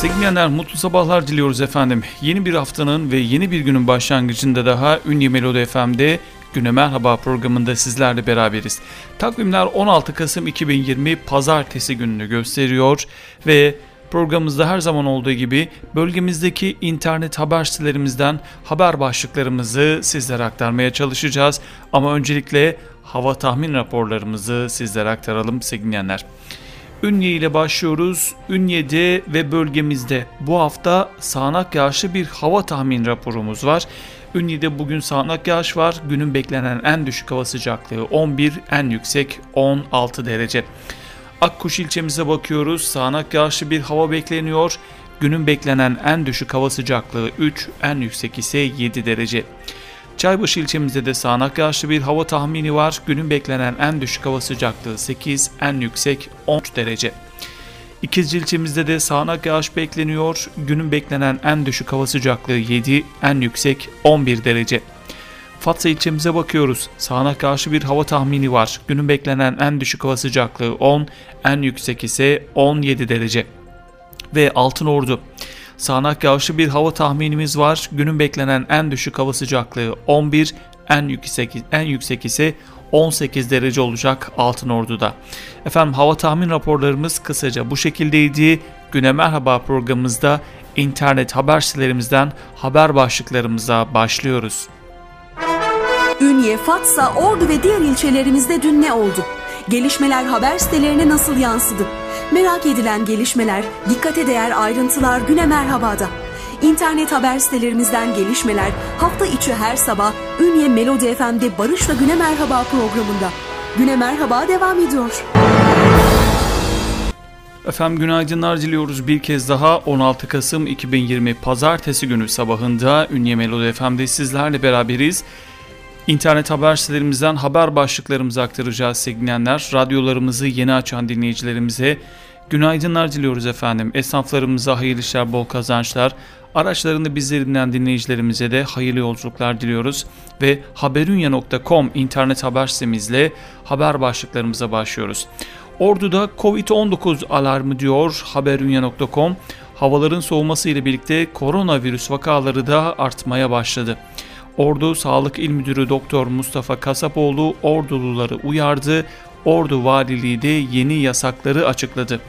Sevgili mutlu sabahlar diliyoruz efendim. Yeni bir haftanın ve yeni bir günün başlangıcında daha Ünye Melodi FM'de Güne Merhaba programında sizlerle beraberiz. Takvimler 16 Kasım 2020 Pazartesi gününü gösteriyor ve programımızda her zaman olduğu gibi bölgemizdeki internet haber sitelerimizden haber başlıklarımızı sizlere aktarmaya çalışacağız. Ama öncelikle hava tahmin raporlarımızı sizlere aktaralım sevgili Ünye ile başlıyoruz. Ünye'de ve bölgemizde bu hafta sağanak yağışlı bir hava tahmin raporumuz var. Ünye'de bugün sağanak yağış var. Günün beklenen en düşük hava sıcaklığı 11, en yüksek 16 derece. Akkuş ilçemize bakıyoruz. Sağanak yağışlı bir hava bekleniyor. Günün beklenen en düşük hava sıcaklığı 3, en yüksek ise 7 derece. Çaybaşı ilçemizde de sağanak yağışlı bir hava tahmini var. Günün beklenen en düşük hava sıcaklığı 8, en yüksek 13 derece. İkizce ilçemizde de sağanak yağış bekleniyor. Günün beklenen en düşük hava sıcaklığı 7, en yüksek 11 derece. Fatsa ilçemize bakıyoruz. Sağanak yağışlı bir hava tahmini var. Günün beklenen en düşük hava sıcaklığı 10, en yüksek ise 17 derece. Ve Altınordu. Sağanak yağışlı bir hava tahminimiz var. Günün beklenen en düşük hava sıcaklığı 11, en yüksek en yüksek ise 18 derece olacak Altınordu'da. Efendim hava tahmin raporlarımız kısaca bu şekildeydi. Güne Merhaba programımızda internet haber sitelerimizden haber başlıklarımıza başlıyoruz. Ünye, Fatsa, Ordu ve diğer ilçelerimizde dün ne oldu? Gelişmeler haber sitelerine nasıl yansıdı? Merak edilen gelişmeler, dikkate değer ayrıntılar güne merhabada. İnternet haber sitelerimizden gelişmeler hafta içi her sabah Ünye Melodi FM'de Barış'la Güne Merhaba programında. Güne Merhaba devam ediyor. Efendim günaydınlar diliyoruz bir kez daha 16 Kasım 2020 Pazartesi günü sabahında Ünye Melodi FM'de sizlerle beraberiz. İnternet haber sitelerimizden haber başlıklarımızı aktaracağız sevgilenler. Radyolarımızı yeni açan dinleyicilerimize günaydınlar diliyoruz efendim. Esnaflarımıza hayırlı işler, bol kazançlar. Araçlarında bizlerinden dinleyicilerimize de hayırlı yolculuklar diliyoruz. Ve haberunya.com internet haber sitemizle haber başlıklarımıza başlıyoruz. Ordu'da Covid-19 alarmı diyor haberunya.com. Havaların soğuması ile birlikte koronavirüs vakaları da artmaya başladı. Ordu Sağlık İl Müdürü Doktor Mustafa Kasapoğlu Orduluları uyardı. Ordu Valiliği de yeni yasakları açıkladı.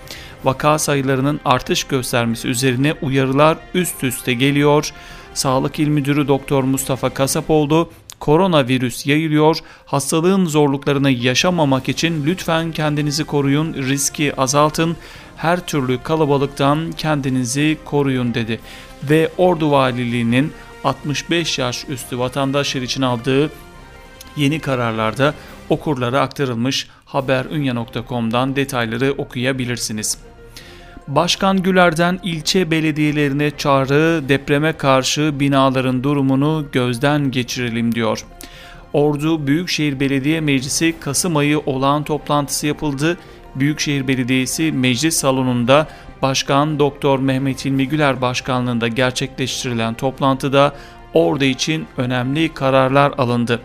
Vaka sayılarının artış göstermesi üzerine uyarılar üst üste geliyor. Sağlık İl Müdürü Doktor Mustafa Kasapoğlu koronavirüs yayılıyor. Hastalığın zorluklarını yaşamamak için lütfen kendinizi koruyun, riski azaltın. Her türlü kalabalıktan kendinizi koruyun dedi. Ve Ordu Valiliğinin 65 yaş üstü vatandaşlar için aldığı yeni kararlarda okurlara aktarılmış haberunya.com'dan detayları okuyabilirsiniz. Başkan Güler'den ilçe belediyelerine çağrı depreme karşı binaların durumunu gözden geçirelim diyor. Ordu Büyükşehir Belediye Meclisi Kasım ayı olağan toplantısı yapıldı. Büyükşehir Belediyesi Meclis Salonu'nda Başkan Doktor Mehmet İlmi Güler başkanlığında gerçekleştirilen toplantıda orada için önemli kararlar alındı.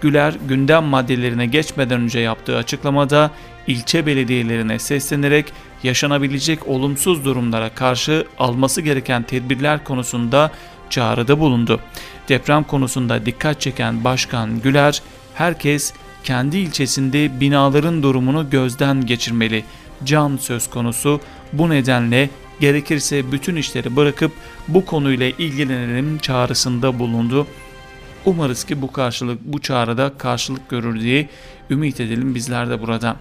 Güler gündem maddelerine geçmeden önce yaptığı açıklamada ilçe belediyelerine seslenerek yaşanabilecek olumsuz durumlara karşı alması gereken tedbirler konusunda çağrıda bulundu. Deprem konusunda dikkat çeken Başkan Güler, herkes kendi ilçesinde binaların durumunu gözden geçirmeli. Can söz konusu bu nedenle gerekirse bütün işleri bırakıp bu konuyla ilgilenelim çağrısında bulundu. Umarız ki bu karşılık bu çağrıda karşılık görür diye ümit edelim bizler de burada.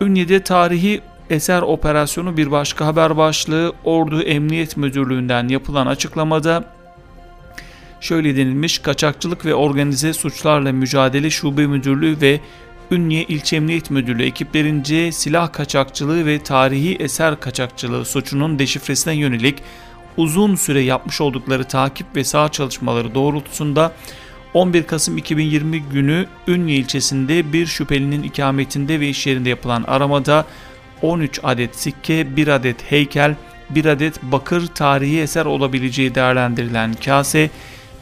Ünye'de tarihi eser operasyonu bir başka haber başlığı Ordu Emniyet Müdürlüğü'nden yapılan açıklamada şöyle denilmiş kaçakçılık ve organize suçlarla mücadele şube müdürlüğü ve Ünye İlçe Emniyet Müdürlüğü ekiplerince silah kaçakçılığı ve tarihi eser kaçakçılığı suçunun deşifresine yönelik uzun süre yapmış oldukları takip ve sağ çalışmaları doğrultusunda 11 Kasım 2020 günü Ünlü ilçesinde bir şüphelinin ikametinde ve iş yerinde yapılan aramada 13 adet sikke, 1 adet heykel, 1 adet bakır tarihi eser olabileceği değerlendirilen kase,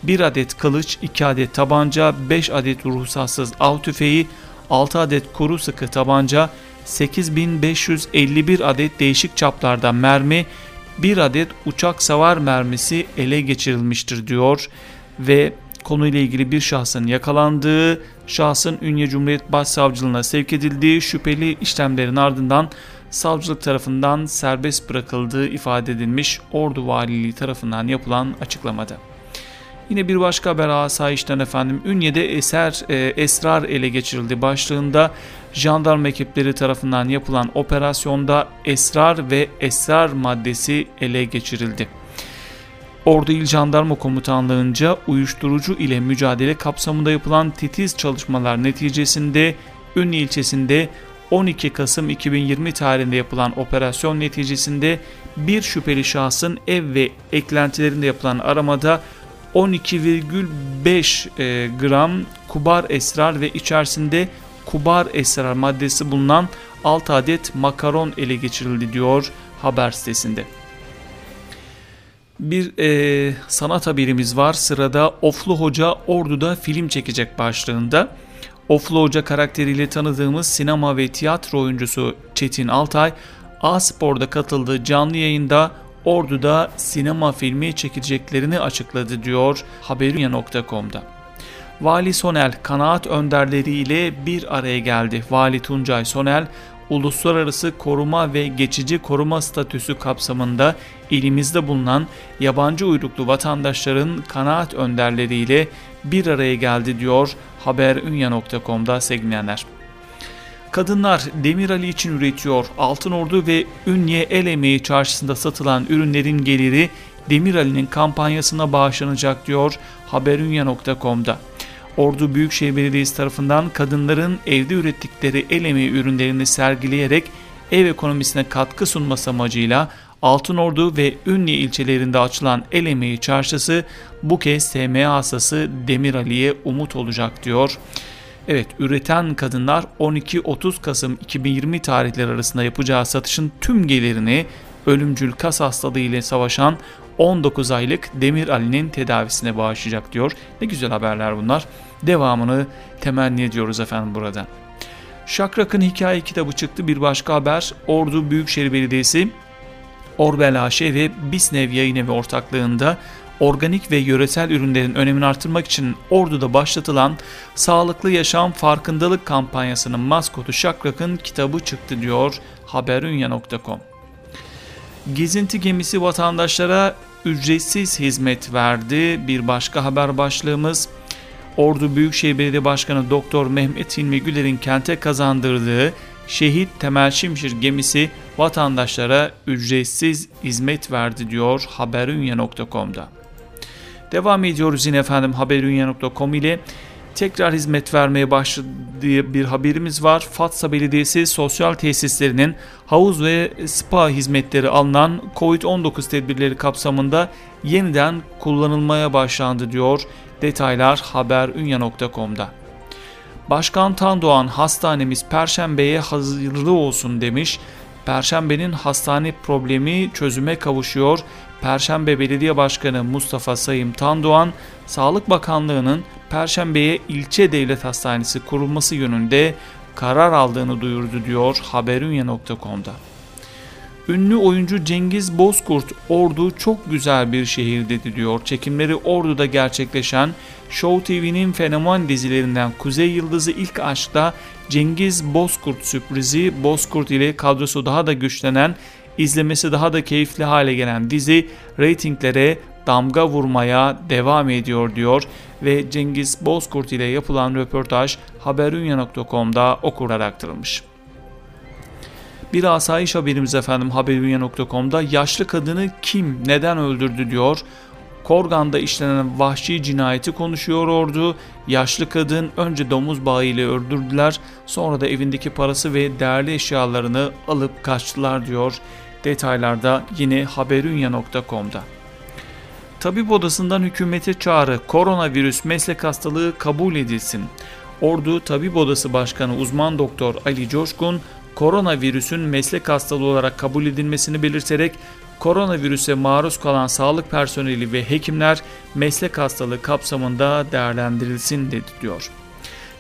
1 adet kılıç, 2 adet tabanca, 5 adet ruhsatsız av tüfeği, 6 adet kuru sıkı tabanca, 8551 adet değişik çaplarda mermi, 1 adet uçak savar mermisi ele geçirilmiştir diyor ve konuyla ilgili bir şahsın yakalandığı, şahsın Ünye Cumhuriyet Başsavcılığına sevk edildiği şüpheli işlemlerin ardından savcılık tarafından serbest bırakıldığı ifade edilmiş Ordu Valiliği tarafından yapılan açıklamada. Yine bir başka haber asayişten efendim Ünye'de eser e, esrar ele geçirildi başlığında jandarma ekipleri tarafından yapılan operasyonda esrar ve esrar maddesi ele geçirildi. Ordu İl Jandarma Komutanlığı'nca uyuşturucu ile mücadele kapsamında yapılan titiz çalışmalar neticesinde Ünye ilçesinde 12 Kasım 2020 tarihinde yapılan operasyon neticesinde bir şüpheli şahsın ev ve eklentilerinde yapılan aramada 12,5 e, gram kubar esrar ve içerisinde kubar esrar maddesi bulunan 6 adet makaron ele geçirildi diyor haber sitesinde. Bir e, sanat haberimiz var sırada Oflu Hoca Ordu'da film çekecek başlığında. Oflu Hoca karakteriyle tanıdığımız sinema ve tiyatro oyuncusu Çetin Altay, A-Spor'da katıldığı canlı yayında Ordu'da sinema filmi çekileceklerini açıkladı diyor haberunya.com'da. Vali Sonel kanaat önderleriyle bir araya geldi. Vali Tuncay Sonel, uluslararası koruma ve geçici koruma statüsü kapsamında ilimizde bulunan yabancı uyruklu vatandaşların kanaat önderleriyle bir araya geldi diyor haberunya.com'da sevgilenler. Kadınlar Demir Ali için üretiyor. Altın Ordu ve Ünye El Emeği çarşısında satılan ürünlerin geliri Demir Ali'nin kampanyasına bağışlanacak diyor haberunya.com'da. Ordu Büyükşehir Belediyesi tarafından kadınların evde ürettikleri el emeği ürünlerini sergileyerek ev ekonomisine katkı sunması amacıyla Altınordu ve Ünlü ilçelerinde açılan el emeği çarşısı bu kez SMA asası Demir Ali'ye umut olacak diyor. Evet üreten kadınlar 12-30 Kasım 2020 tarihleri arasında yapacağı satışın tüm gelirini ölümcül kas hastalığı ile savaşan 19 aylık Demir Ali'nin tedavisine bağışlayacak diyor. Ne güzel haberler bunlar. Devamını temenni ediyoruz efendim burada. Şakrak'ın hikaye kitabı çıktı. Bir başka haber Ordu Büyükşehir Belediyesi Orbel AŞ ve Bisnev Yayın Evi ortaklığında organik ve yöresel ürünlerin önemini artırmak için Ordu'da başlatılan Sağlıklı Yaşam Farkındalık kampanyasının maskotu Şakrak'ın kitabı çıktı diyor haberunya.com. Gezinti gemisi vatandaşlara ücretsiz hizmet verdi. Bir başka haber başlığımız Ordu Büyükşehir Belediye Başkanı Doktor Mehmet Hilmi Güler'in kente kazandırdığı Şehit Temel Şimşir gemisi vatandaşlara ücretsiz hizmet verdi diyor haberunya.com'da. Devam ediyoruz yine efendim haberunya.com ile tekrar hizmet vermeye başladığı bir haberimiz var. Fatsa Belediyesi sosyal tesislerinin havuz ve spa hizmetleri alınan COVID-19 tedbirleri kapsamında yeniden kullanılmaya başlandı diyor. Detaylar haberunya.com'da. Başkan Tandoğan hastanemiz Perşembe'ye hazırlı olsun demiş. Perşembe'nin hastane problemi çözüme kavuşuyor. Perşembe Belediye Başkanı Mustafa Sayım Tandoğan, Sağlık Bakanlığı'nın Perşembe'ye ilçe devlet hastanesi kurulması yönünde karar aldığını duyurdu diyor haberunya.com'da. Ünlü oyuncu Cengiz Bozkurt, Ordu çok güzel bir şehir dedi diyor. Çekimleri Ordu'da gerçekleşen Show TV'nin fenomen dizilerinden Kuzey Yıldızı ilk aşkta Cengiz Bozkurt sürprizi Bozkurt ile kadrosu daha da güçlenen, izlemesi daha da keyifli hale gelen dizi reytinglere damga vurmaya devam ediyor diyor ve Cengiz Bozkurt ile yapılan röportaj haberunya.com'da okurarak aktarılmış. Bir asayiş haberimiz efendim haberunya.com'da yaşlı kadını kim neden öldürdü diyor. Korgan'da işlenen vahşi cinayeti konuşuyor ordu. Yaşlı kadın önce domuz bağı ile öldürdüler sonra da evindeki parası ve değerli eşyalarını alıp kaçtılar diyor. Detaylarda yine haberunya.com'da. Tabip odasından hükümete çağrı, koronavirüs meslek hastalığı kabul edilsin. Ordu Tabip Odası Başkanı uzman doktor Ali Coşkun, koronavirüsün meslek hastalığı olarak kabul edilmesini belirterek koronavirüse maruz kalan sağlık personeli ve hekimler meslek hastalığı kapsamında değerlendirilsin dedi diyor.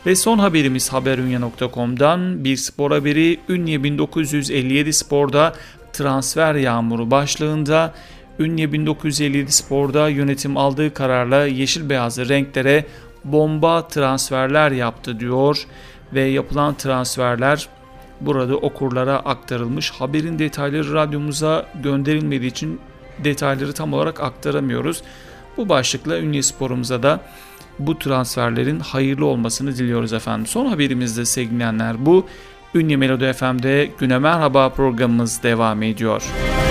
Ve son haberimiz haberunya.com'dan bir spor haberi Ünye 1957 Spor'da transfer yağmuru başlığında Ünye 1957 Spor'da yönetim aldığı kararla yeşil beyazlı renklere bomba transferler yaptı diyor ve yapılan transferler burada okurlara aktarılmış. Haberin detayları radyomuza gönderilmediği için detayları tam olarak aktaramıyoruz. Bu başlıkla Ünye Spor'umuza da bu transferlerin hayırlı olmasını diliyoruz efendim. Son haberimizde sevgilenler bu. Ünye Melodi FM'de Güne Merhaba programımız devam ediyor. Müzik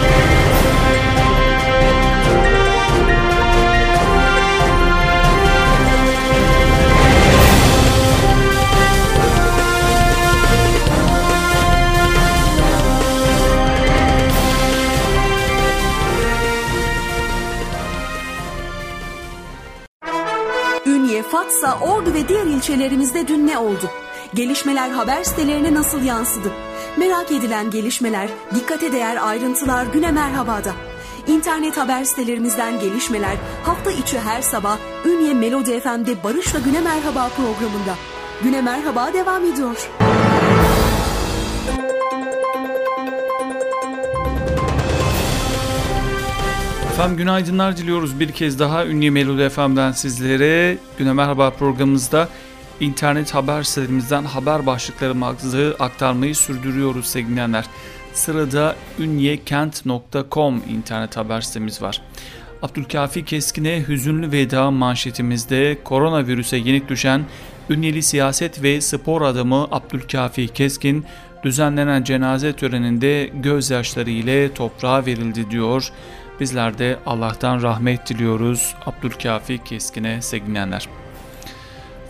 Fatsa, Ordu ve diğer ilçelerimizde dün ne oldu? Gelişmeler haber sitelerine nasıl yansıdı? Merak edilen gelişmeler, dikkate değer ayrıntılar Güne Merhaba'da. İnternet haber sitelerimizden gelişmeler hafta içi her sabah Ünye Melodi FM'de Barış'la Güne Merhaba programında. Güne Merhaba devam ediyor. Efendim günaydınlar diliyoruz bir kez daha Ünlü Melodi FM'den sizlere. Güne Merhaba programımızda internet haber sitelerimizden haber başlıklarımızı aktarmayı sürdürüyoruz sevgilenler. Sırada ünyekent.com internet haber sitemiz var. Abdülkafi Keskin'e hüzünlü veda manşetimizde koronavirüse yenik düşen Ünyeli siyaset ve spor adamı Abdülkafi Keskin düzenlenen cenaze töreninde gözyaşları ile toprağa verildi diyor. Bizler de Allah'tan rahmet diliyoruz Abdülkafi Keskin'e sevgilenler.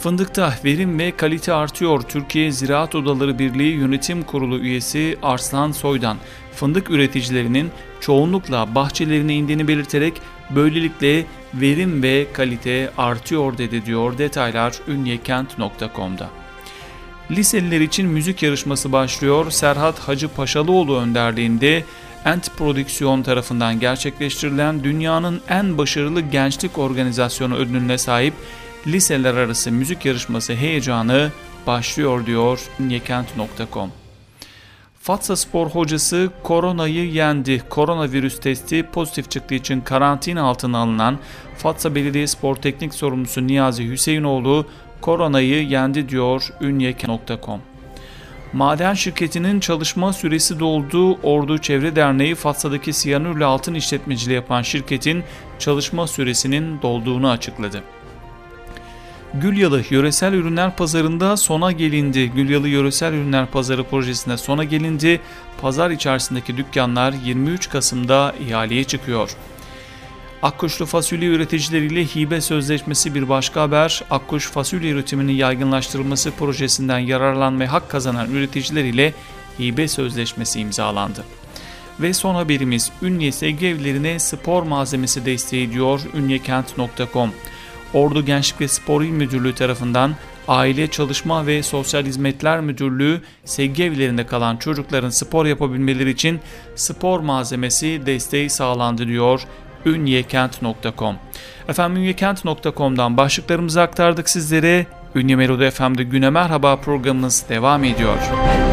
Fındıkta verim ve kalite artıyor. Türkiye Ziraat Odaları Birliği Yönetim Kurulu üyesi Arslan Soydan, fındık üreticilerinin çoğunlukla bahçelerine indiğini belirterek böylelikle verim ve kalite artıyor dedi diyor detaylar ünyekent.com'da. Liseliler için müzik yarışması başlıyor. Serhat Hacı Paşalıoğlu önderliğinde Ent Prodüksiyon tarafından gerçekleştirilen dünyanın en başarılı gençlik organizasyonu ödülüne sahip liseler arası müzik yarışması heyecanı başlıyor diyor nyekent.com. Fatsa Spor hocası koronayı yendi. Koronavirüs testi pozitif çıktığı için karantina altına alınan Fatsa Belediye Spor Teknik Sorumlusu Niyazi Hüseyinoğlu koronayı yendi diyor ünyekent.com. Maden şirketinin çalışma süresi dolduğu Ordu Çevre Derneği Fatsa'daki siyanürle altın işletmeciliği yapan şirketin çalışma süresinin dolduğunu açıkladı. Gülyalı Yöresel Ürünler Pazarı'nda sona gelindi. Gülyalı Yöresel Ürünler Pazarı projesinde sona gelindi. Pazar içerisindeki dükkanlar 23 Kasım'da ihaleye çıkıyor. Akkuşlu fasulye üreticileriyle hibe sözleşmesi bir başka haber. Akkuş fasulye üretiminin yaygınlaştırılması projesinden yararlanmaya hak kazanan üreticiler ile hibe sözleşmesi imzalandı. Ve son haberimiz Ünye sevgi evlerine spor malzemesi desteği diyor ünyekent.com. Ordu Gençlik ve Spor İl Müdürlüğü tarafından Aile Çalışma ve Sosyal Hizmetler Müdürlüğü sevgi evlerinde kalan çocukların spor yapabilmeleri için spor malzemesi desteği sağlandı diyor ünyekent.com. Efendim ünyekent.com'dan başlıklarımızı aktardık sizlere. Ünye Melodi FM'de Güne Merhaba programımız devam ediyor. Ünye,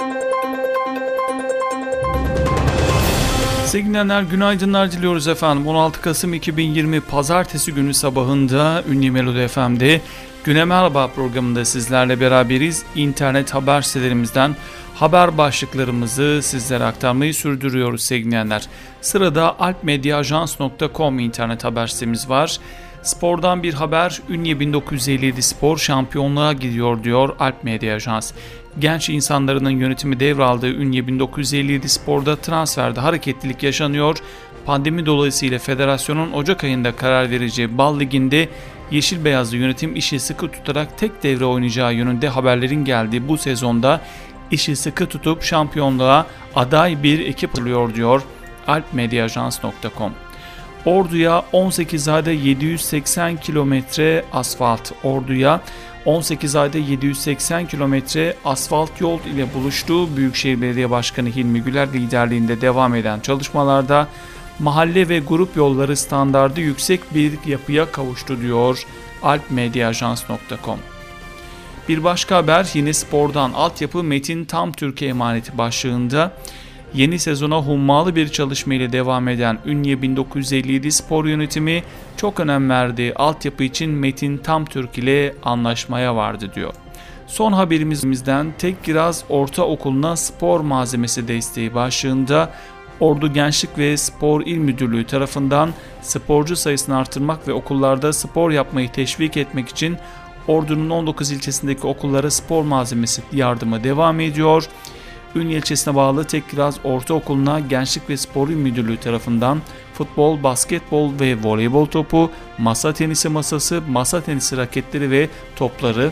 Sevgili günaydınlar diliyoruz efendim. 16 Kasım 2020 Pazartesi günü sabahında Ünlü Melodi FM'de Güne Merhaba programında sizlerle beraberiz. İnternet haber sitelerimizden haber başlıklarımızı sizlere aktarmayı sürdürüyoruz sevgili Sırada alpmediaajans.com internet haber sitemiz var. Spordan bir haber Ünye 1957 spor şampiyonluğa gidiyor diyor Alp Medya Ajans. Genç insanların yönetimi devraldığı Ünye 1957 sporda transferde hareketlilik yaşanıyor. Pandemi dolayısıyla federasyonun Ocak ayında karar vereceği Bal Ligi'nde yeşil beyazlı yönetim işi sıkı tutarak tek devre oynayacağı yönünde haberlerin geldiği bu sezonda işi sıkı tutup şampiyonluğa aday bir ekip oluyor diyor alpmediaajans.com. Ordu'ya 18 ayda 780 kilometre asfalt. Ordu'ya 18 ayda 780 kilometre asfalt yol ile buluştu. Büyükşehir Belediye Başkanı Hilmi Güler liderliğinde devam eden çalışmalarda mahalle ve grup yolları standardı yüksek bir yapıya kavuştu diyor alpmediaajans.com. Bir başka haber yine spordan altyapı Metin Tam Türkiye emaneti başlığında Yeni sezona hummalı bir çalışma ile devam eden Ünye 1957 spor yönetimi çok önem verdiği altyapı için Metin Tamtürk ile anlaşmaya vardı diyor. Son haberimizden Tek Giraz Ortaokulu'na spor malzemesi desteği başlığında Ordu Gençlik ve Spor İl Müdürlüğü tarafından sporcu sayısını artırmak ve okullarda spor yapmayı teşvik etmek için Ordu'nun 19 ilçesindeki okullara spor malzemesi yardımı devam ediyor. Ünye ilçesine bağlı Tekkiraz Ortaokulu'na Gençlik ve Spor Müdürlüğü tarafından futbol, basketbol ve voleybol topu, masa tenisi masası, masa tenisi raketleri ve topları,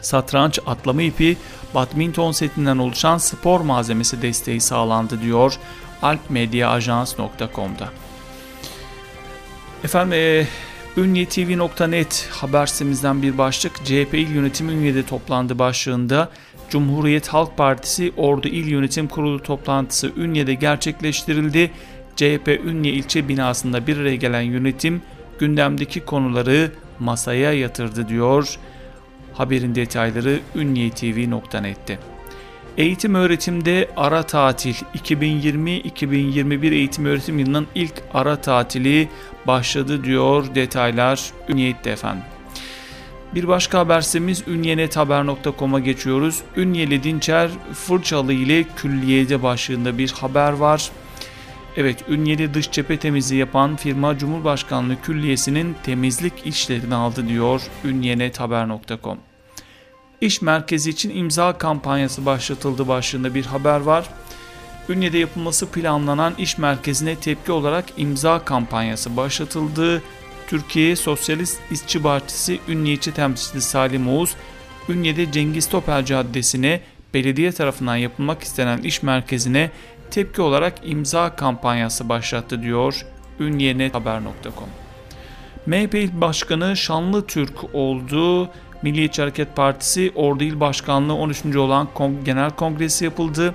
satranç, atlama ipi, badminton setinden oluşan spor malzemesi desteği sağlandı diyor alpmediaajans.com'da. Efendim e, Ünyetv.net haber sitemizden bir başlık CHP il yönetimi Ünye'de toplandı başlığında Cumhuriyet Halk Partisi Ordu İl Yönetim Kurulu toplantısı Ünye'de gerçekleştirildi. CHP Ünye ilçe binasında bir araya gelen yönetim gündemdeki konuları masaya yatırdı diyor. Haberin detayları ünyetv.net'te. Eğitim öğretimde ara tatil 2020-2021 eğitim öğretim yılının ilk ara tatili başladı diyor detaylar Ünyet'te efendim. Bir başka habersimiz ünyenethaber.com'a geçiyoruz. Ünyeli Dinçer Fırçalı ile külliyede başlığında bir haber var. Evet, Ünyeli dış cephe temizliği yapan firma Cumhurbaşkanlığı Külliyesi'nin temizlik işlerini aldı diyor ünyenethaber.com. İş merkezi için imza kampanyası başlatıldı başlığında bir haber var. Ünye'de yapılması planlanan iş merkezine tepki olarak imza kampanyası başlatıldı. Türkiye Sosyalist İşçi Partisi Ünye İlçe Temsilcisi Salim Oğuz, Ünye'de Cengiz Topel Caddesi'ne belediye tarafından yapılmak istenen iş merkezine tepki olarak imza kampanyası başlattı diyor ünyenet.haber.com. MHP İl Başkanı Şanlı Türk oldu. Milliyetçi Hareket Partisi Ordu İl Başkanlığı 13. olan Genel Kongresi yapıldı.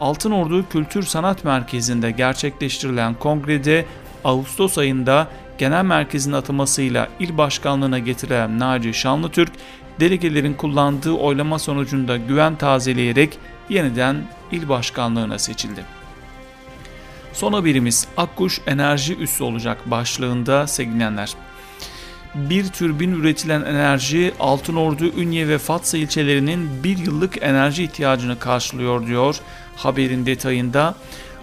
Altınordu Kültür Sanat Merkezi'nde gerçekleştirilen kongrede Ağustos ayında genel merkezin atılmasıyla il başkanlığına getirilen Naci Şanlıtürk, delegelerin kullandığı oylama sonucunda güven tazeleyerek yeniden il başkanlığına seçildi. Son haberimiz Akkuş enerji üssü olacak başlığında sevgilenler. Bir türbin üretilen enerji Altınordu, Ünye ve Fatsa ilçelerinin bir yıllık enerji ihtiyacını karşılıyor diyor haberin detayında.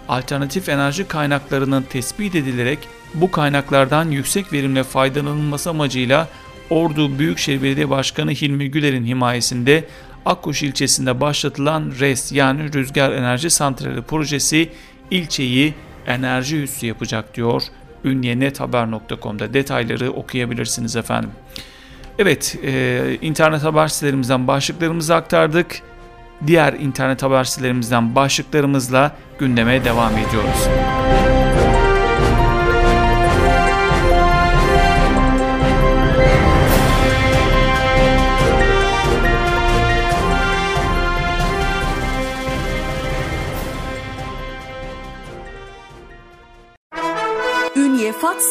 Alternatif enerji kaynaklarının tespit edilerek bu kaynaklardan yüksek verimle faydalanılması amacıyla Ordu Büyükşehir Belediye Başkanı Hilmi Güler'in himayesinde Akkuş ilçesinde başlatılan RES yani Rüzgar Enerji Santrali projesi ilçeyi enerji üssü yapacak diyor ünyenethaber.com'da detayları okuyabilirsiniz efendim. Evet e, internet haber sitelerimizden başlıklarımızı aktardık. Diğer internet haber sitelerimizden başlıklarımızla gündeme devam ediyoruz.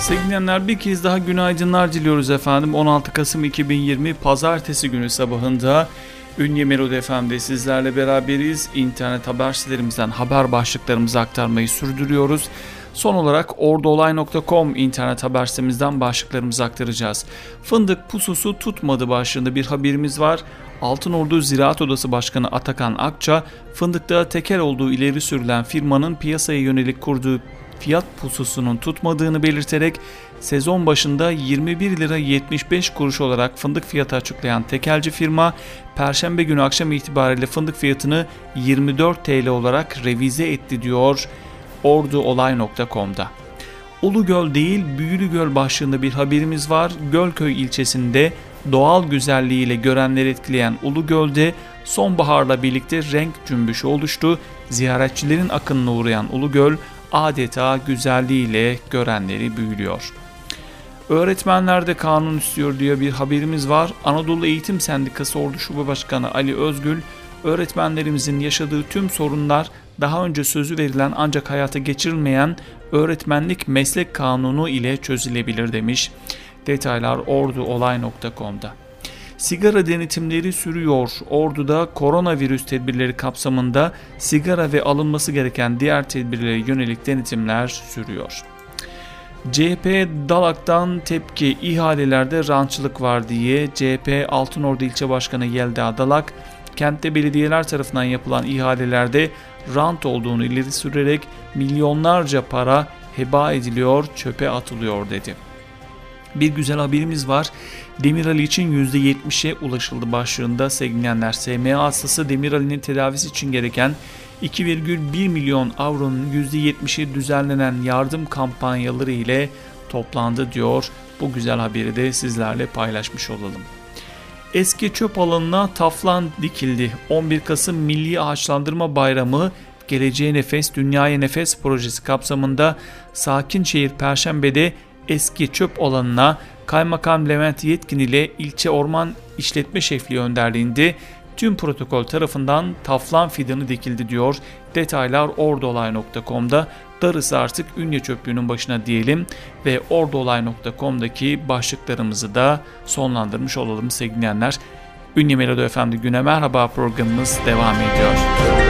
Sevgili bir kez daha günaydınlar diliyoruz efendim. 16 Kasım 2020 Pazartesi günü sabahında Ünye Melodi FM'de sizlerle beraberiz. İnternet haber sitelerimizden haber başlıklarımızı aktarmayı sürdürüyoruz. Son olarak orduolay.com internet haber sitemizden başlıklarımızı aktaracağız. Fındık pususu tutmadı başlığında bir haberimiz var. Altın Ordu Ziraat Odası Başkanı Atakan Akça, fındıkta tekel olduğu ileri sürülen firmanın piyasaya yönelik kurduğu fiyat pususunun tutmadığını belirterek sezon başında 21 lira 75 kuruş olarak fındık fiyatı açıklayan tekelci firma perşembe günü akşam itibariyle fındık fiyatını 24 TL olarak revize etti diyor orduolay.com'da. Ulugöl değil Büyülügöl başlığında bir haberimiz var. Gölköy ilçesinde doğal güzelliğiyle görenleri etkileyen Ulugöl'de sonbaharla birlikte renk cümbüşü oluştu. Ziyaretçilerin akınına uğrayan Ulugöl adeta güzelliğiyle görenleri büyülüyor. Öğretmenler de kanun istiyor diye bir haberimiz var. Anadolu Eğitim Sendikası Ordu Şube Başkanı Ali Özgül, öğretmenlerimizin yaşadığı tüm sorunlar daha önce sözü verilen ancak hayata geçirilmeyen öğretmenlik meslek kanunu ile çözülebilir demiş. Detaylar orduolay.com'da. Sigara denetimleri sürüyor. Ordu'da koronavirüs tedbirleri kapsamında sigara ve alınması gereken diğer tedbirlere yönelik denetimler sürüyor. CHP Dalak'tan tepki ihalelerde rançılık var diye CHP Altınordu İlçe Başkanı Yelda Dalak kentte belediyeler tarafından yapılan ihalelerde rant olduğunu ileri sürerek milyonlarca para heba ediliyor, çöpe atılıyor dedi. Bir güzel haberimiz var. Demirali için %70'e ulaşıldı başlığında sevgilenler. SMA hastası Demirali'nin tedavisi için gereken 2,1 milyon avronun %70'i düzenlenen yardım kampanyaları ile toplandı diyor. Bu güzel haberi de sizlerle paylaşmış olalım. Eski çöp alanına taflan dikildi. 11 Kasım Milli Ağaçlandırma Bayramı Geleceğe Nefes Dünyaya Nefes projesi kapsamında Sakinşehir Perşembe'de eski çöp alanına Kaymakam Levent Yetkin ile ilçe orman işletme şefliği önderliğinde tüm protokol tarafından taflan fidanı dikildi diyor. Detaylar ordolay.com'da darısı artık ünye çöplüğünün başına diyelim ve ordolay.com'daki başlıklarımızı da sonlandırmış olalım sevgilenler. Ünye Melodi Efendi Güne Merhaba programımız devam ediyor.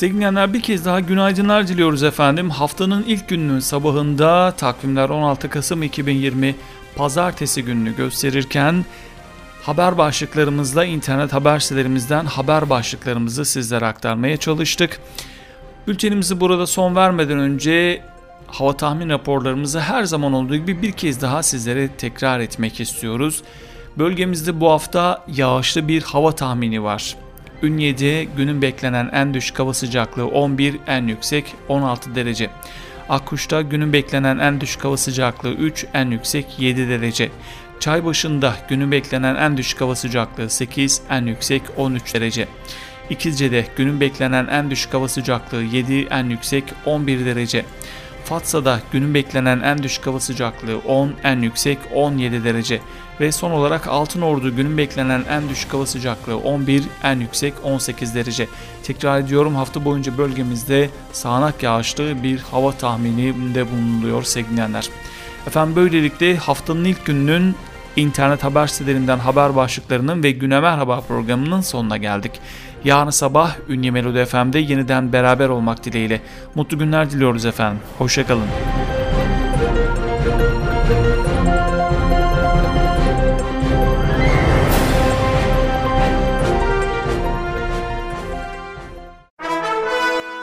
Sevgili bir kez daha günaydınlar diliyoruz efendim. Haftanın ilk gününün sabahında takvimler 16 Kasım 2020 pazartesi gününü gösterirken haber başlıklarımızla internet haber sitelerimizden haber başlıklarımızı sizlere aktarmaya çalıştık. Bültenimizi burada son vermeden önce hava tahmin raporlarımızı her zaman olduğu gibi bir kez daha sizlere tekrar etmek istiyoruz. Bölgemizde bu hafta yağışlı bir hava tahmini var. Ünye'de günün beklenen en düşük hava sıcaklığı 11, en yüksek 16 derece. Akkuş'ta günün beklenen en düşük hava sıcaklığı 3, en yüksek 7 derece. Çaybaşı'nda günün beklenen en düşük hava sıcaklığı 8, en yüksek 13 derece. İkizce'de günün beklenen en düşük hava sıcaklığı 7, en yüksek 11 derece. Fatsa'da günün beklenen en düşük hava sıcaklığı 10, en yüksek 17 derece. Ve son olarak Altınordu günün beklenen en düşük hava sıcaklığı 11, en yüksek 18 derece. Tekrar ediyorum hafta boyunca bölgemizde sağanak yağışlı bir hava tahmininde bulunuluyor sevgilenler. Efendim böylelikle haftanın ilk gününün internet haber sitelerinden haber başlıklarının ve Güne Merhaba programının sonuna geldik. Yarın sabah Ünye Melodi FM'de yeniden beraber olmak dileğiyle. Mutlu günler diliyoruz efendim. Hoşçakalın.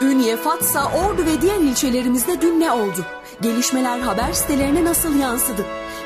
Ünye, Fatsa, Ordu ve diğer ilçelerimizde dün ne oldu? Gelişmeler haber sitelerine nasıl yansıdı?